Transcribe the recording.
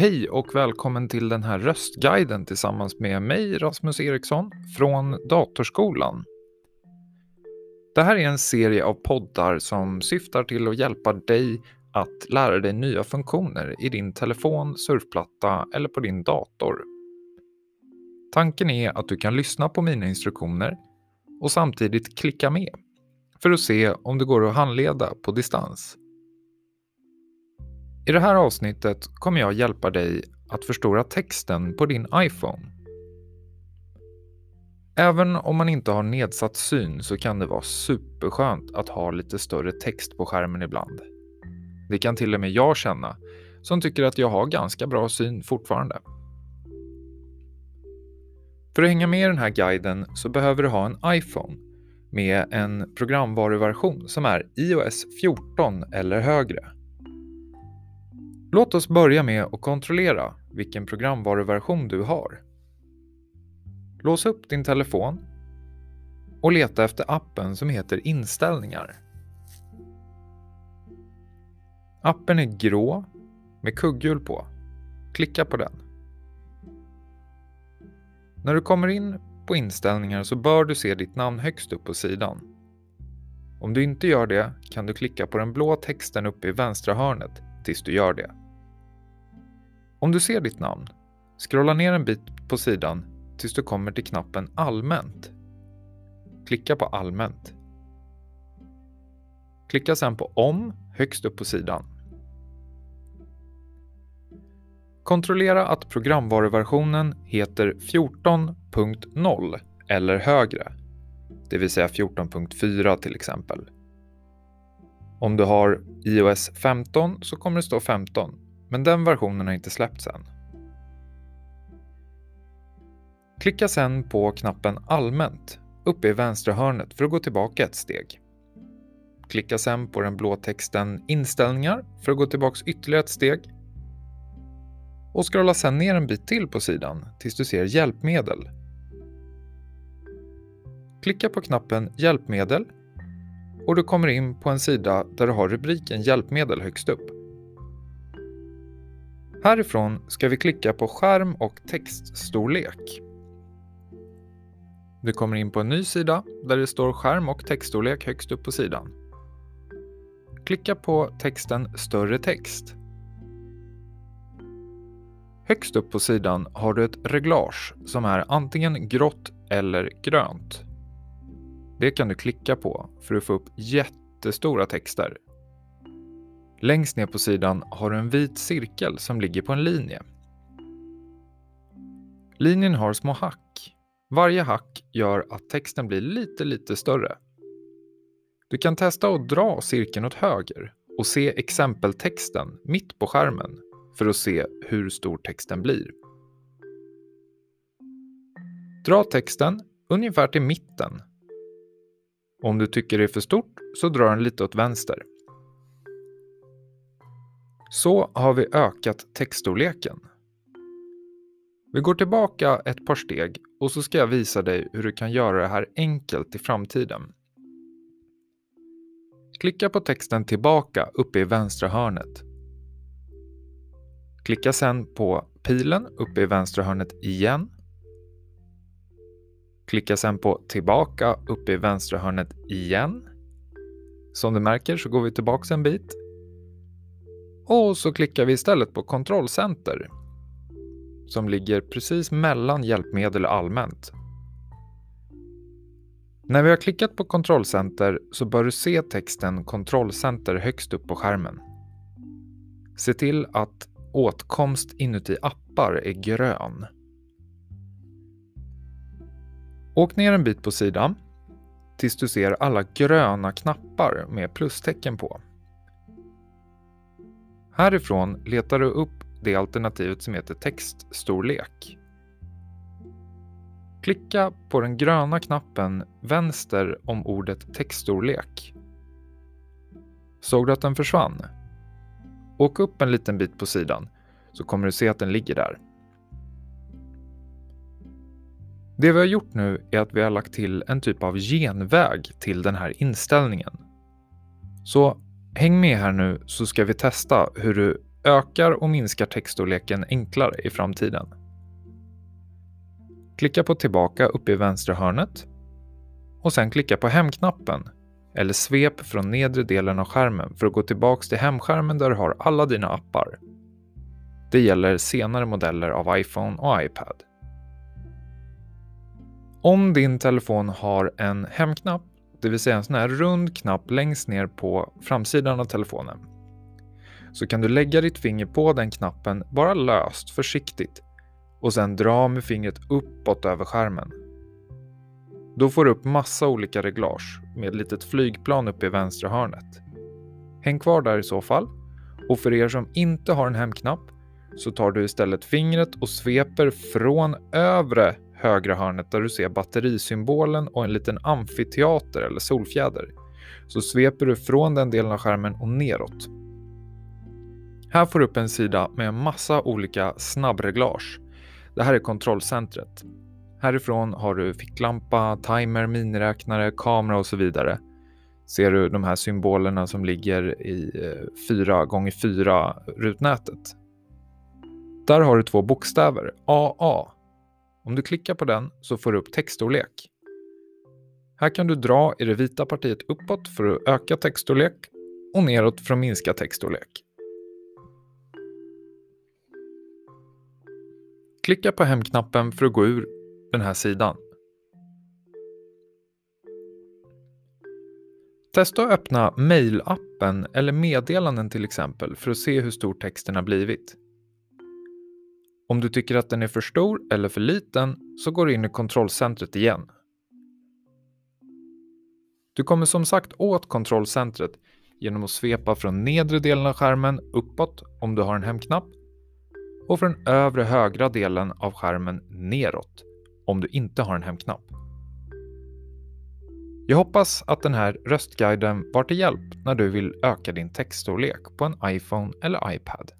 Hej och välkommen till den här röstguiden tillsammans med mig, Rasmus Eriksson, från Datorskolan. Det här är en serie av poddar som syftar till att hjälpa dig att lära dig nya funktioner i din telefon, surfplatta eller på din dator. Tanken är att du kan lyssna på mina instruktioner och samtidigt klicka med för att se om det går att handleda på distans. I det här avsnittet kommer jag hjälpa dig att förstora texten på din iPhone. Även om man inte har nedsatt syn så kan det vara superskönt att ha lite större text på skärmen ibland. Det kan till och med jag känna, som tycker att jag har ganska bra syn fortfarande. För att hänga med i den här guiden så behöver du ha en iPhone med en programvaruversion som är iOS 14 eller högre. Låt oss börja med att kontrollera vilken programvaruversion du har. Lås upp din telefon och leta efter appen som heter Inställningar. Appen är grå med kugghjul på. Klicka på den. När du kommer in på inställningar så bör du se ditt namn högst upp på sidan. Om du inte gör det kan du klicka på den blå texten uppe i vänstra hörnet tills du gör det. Om du ser ditt namn, scrolla ner en bit på sidan tills du kommer till knappen Allmänt. Klicka på Allmänt. Klicka sedan på Om högst upp på sidan. Kontrollera att programvaruversionen heter 14.0 eller högre, det vill säga 14.4 till exempel. Om du har iOS 15 så kommer det stå 15, men den versionen har inte släppts än. Klicka sedan på knappen Allmänt uppe i vänstra hörnet för att gå tillbaka ett steg. Klicka sedan på den blå texten Inställningar för att gå tillbaka ytterligare ett steg. Och scrolla sedan ner en bit till på sidan tills du ser Hjälpmedel. Klicka på knappen Hjälpmedel och du kommer in på en sida där du har rubriken Hjälpmedel högst upp. Härifrån ska vi klicka på skärm och textstorlek. Du kommer in på en ny sida där det står skärm och textstorlek högst upp på sidan. Klicka på texten Större text. Högst upp på sidan har du ett reglage som är antingen grått eller grönt. Det kan du klicka på för att få upp jättestora texter. Längst ner på sidan har du en vit cirkel som ligger på en linje. Linjen har små hack. Varje hack gör att texten blir lite, lite större. Du kan testa att dra cirkeln åt höger och se exempeltexten mitt på skärmen för att se hur stor texten blir. Dra texten ungefär till mitten. Om du tycker det är för stort så drar den lite åt vänster. Så har vi ökat textstorleken. Vi går tillbaka ett par steg och så ska jag visa dig hur du kan göra det här enkelt i framtiden. Klicka på texten tillbaka uppe i vänstra hörnet. Klicka sedan på pilen uppe i vänstra hörnet igen. Klicka sedan på tillbaka uppe i vänstra hörnet igen. Som du märker så går vi tillbaka en bit. Och så klickar vi istället på kontrollcenter som ligger precis mellan hjälpmedel och allmänt. När vi har klickat på kontrollcenter så bör du se texten kontrollcenter högst upp på skärmen. Se till att åtkomst inuti appar är grön. Åk ner en bit på sidan tills du ser alla gröna knappar med plustecken på. Härifrån letar du upp det alternativet som heter textstorlek. Klicka på den gröna knappen vänster om ordet textstorlek. Såg du att den försvann? Åk upp en liten bit på sidan så kommer du se att den ligger där. Det vi har gjort nu är att vi har lagt till en typ av genväg till den här inställningen. Så häng med här nu så ska vi testa hur du ökar och minskar textstorleken enklare i framtiden. Klicka på tillbaka uppe i vänstra hörnet och sen klicka på hemknappen eller svep från nedre delen av skärmen för att gå tillbaka till hemskärmen där du har alla dina appar. Det gäller senare modeller av iPhone och iPad. Om din telefon har en hemknapp, det vill säga en sån här rund knapp längst ner på framsidan av telefonen, så kan du lägga ditt finger på den knappen bara löst, försiktigt och sen dra med fingret uppåt över skärmen. Då får du upp massa olika reglage med ett litet flygplan uppe i vänstra hörnet. Häng kvar där i så fall. Och för er som inte har en hemknapp så tar du istället fingret och sveper från övre högra hörnet där du ser batterisymbolen och en liten amfiteater eller solfjäder. Så sveper du från den delen av skärmen och neråt. Här får du upp en sida med en massa olika snabbreglage. Det här är kontrollcentret. Härifrån har du ficklampa, timer, miniräknare, kamera och så vidare. Ser du de här symbolerna som ligger i eh, 4x4-rutnätet. Där har du två bokstäver, AA. Om du klickar på den så får du upp textstorlek. Här kan du dra i det vita partiet uppåt för att öka textstorlek och neråt för att minska textstorlek. Klicka på hemknappen för att gå ur den här sidan. Testa att öppna mejlappen eller meddelanden till exempel för att se hur stor texten har blivit. Om du tycker att den är för stor eller för liten så går du in i kontrollcentret igen. Du kommer som sagt åt kontrollcentret genom att svepa från nedre delen av skärmen uppåt om du har en hemknapp och från övre högra delen av skärmen neråt om du inte har en hemknapp. Jag hoppas att den här röstguiden var till hjälp när du vill öka din textstorlek på en iPhone eller iPad.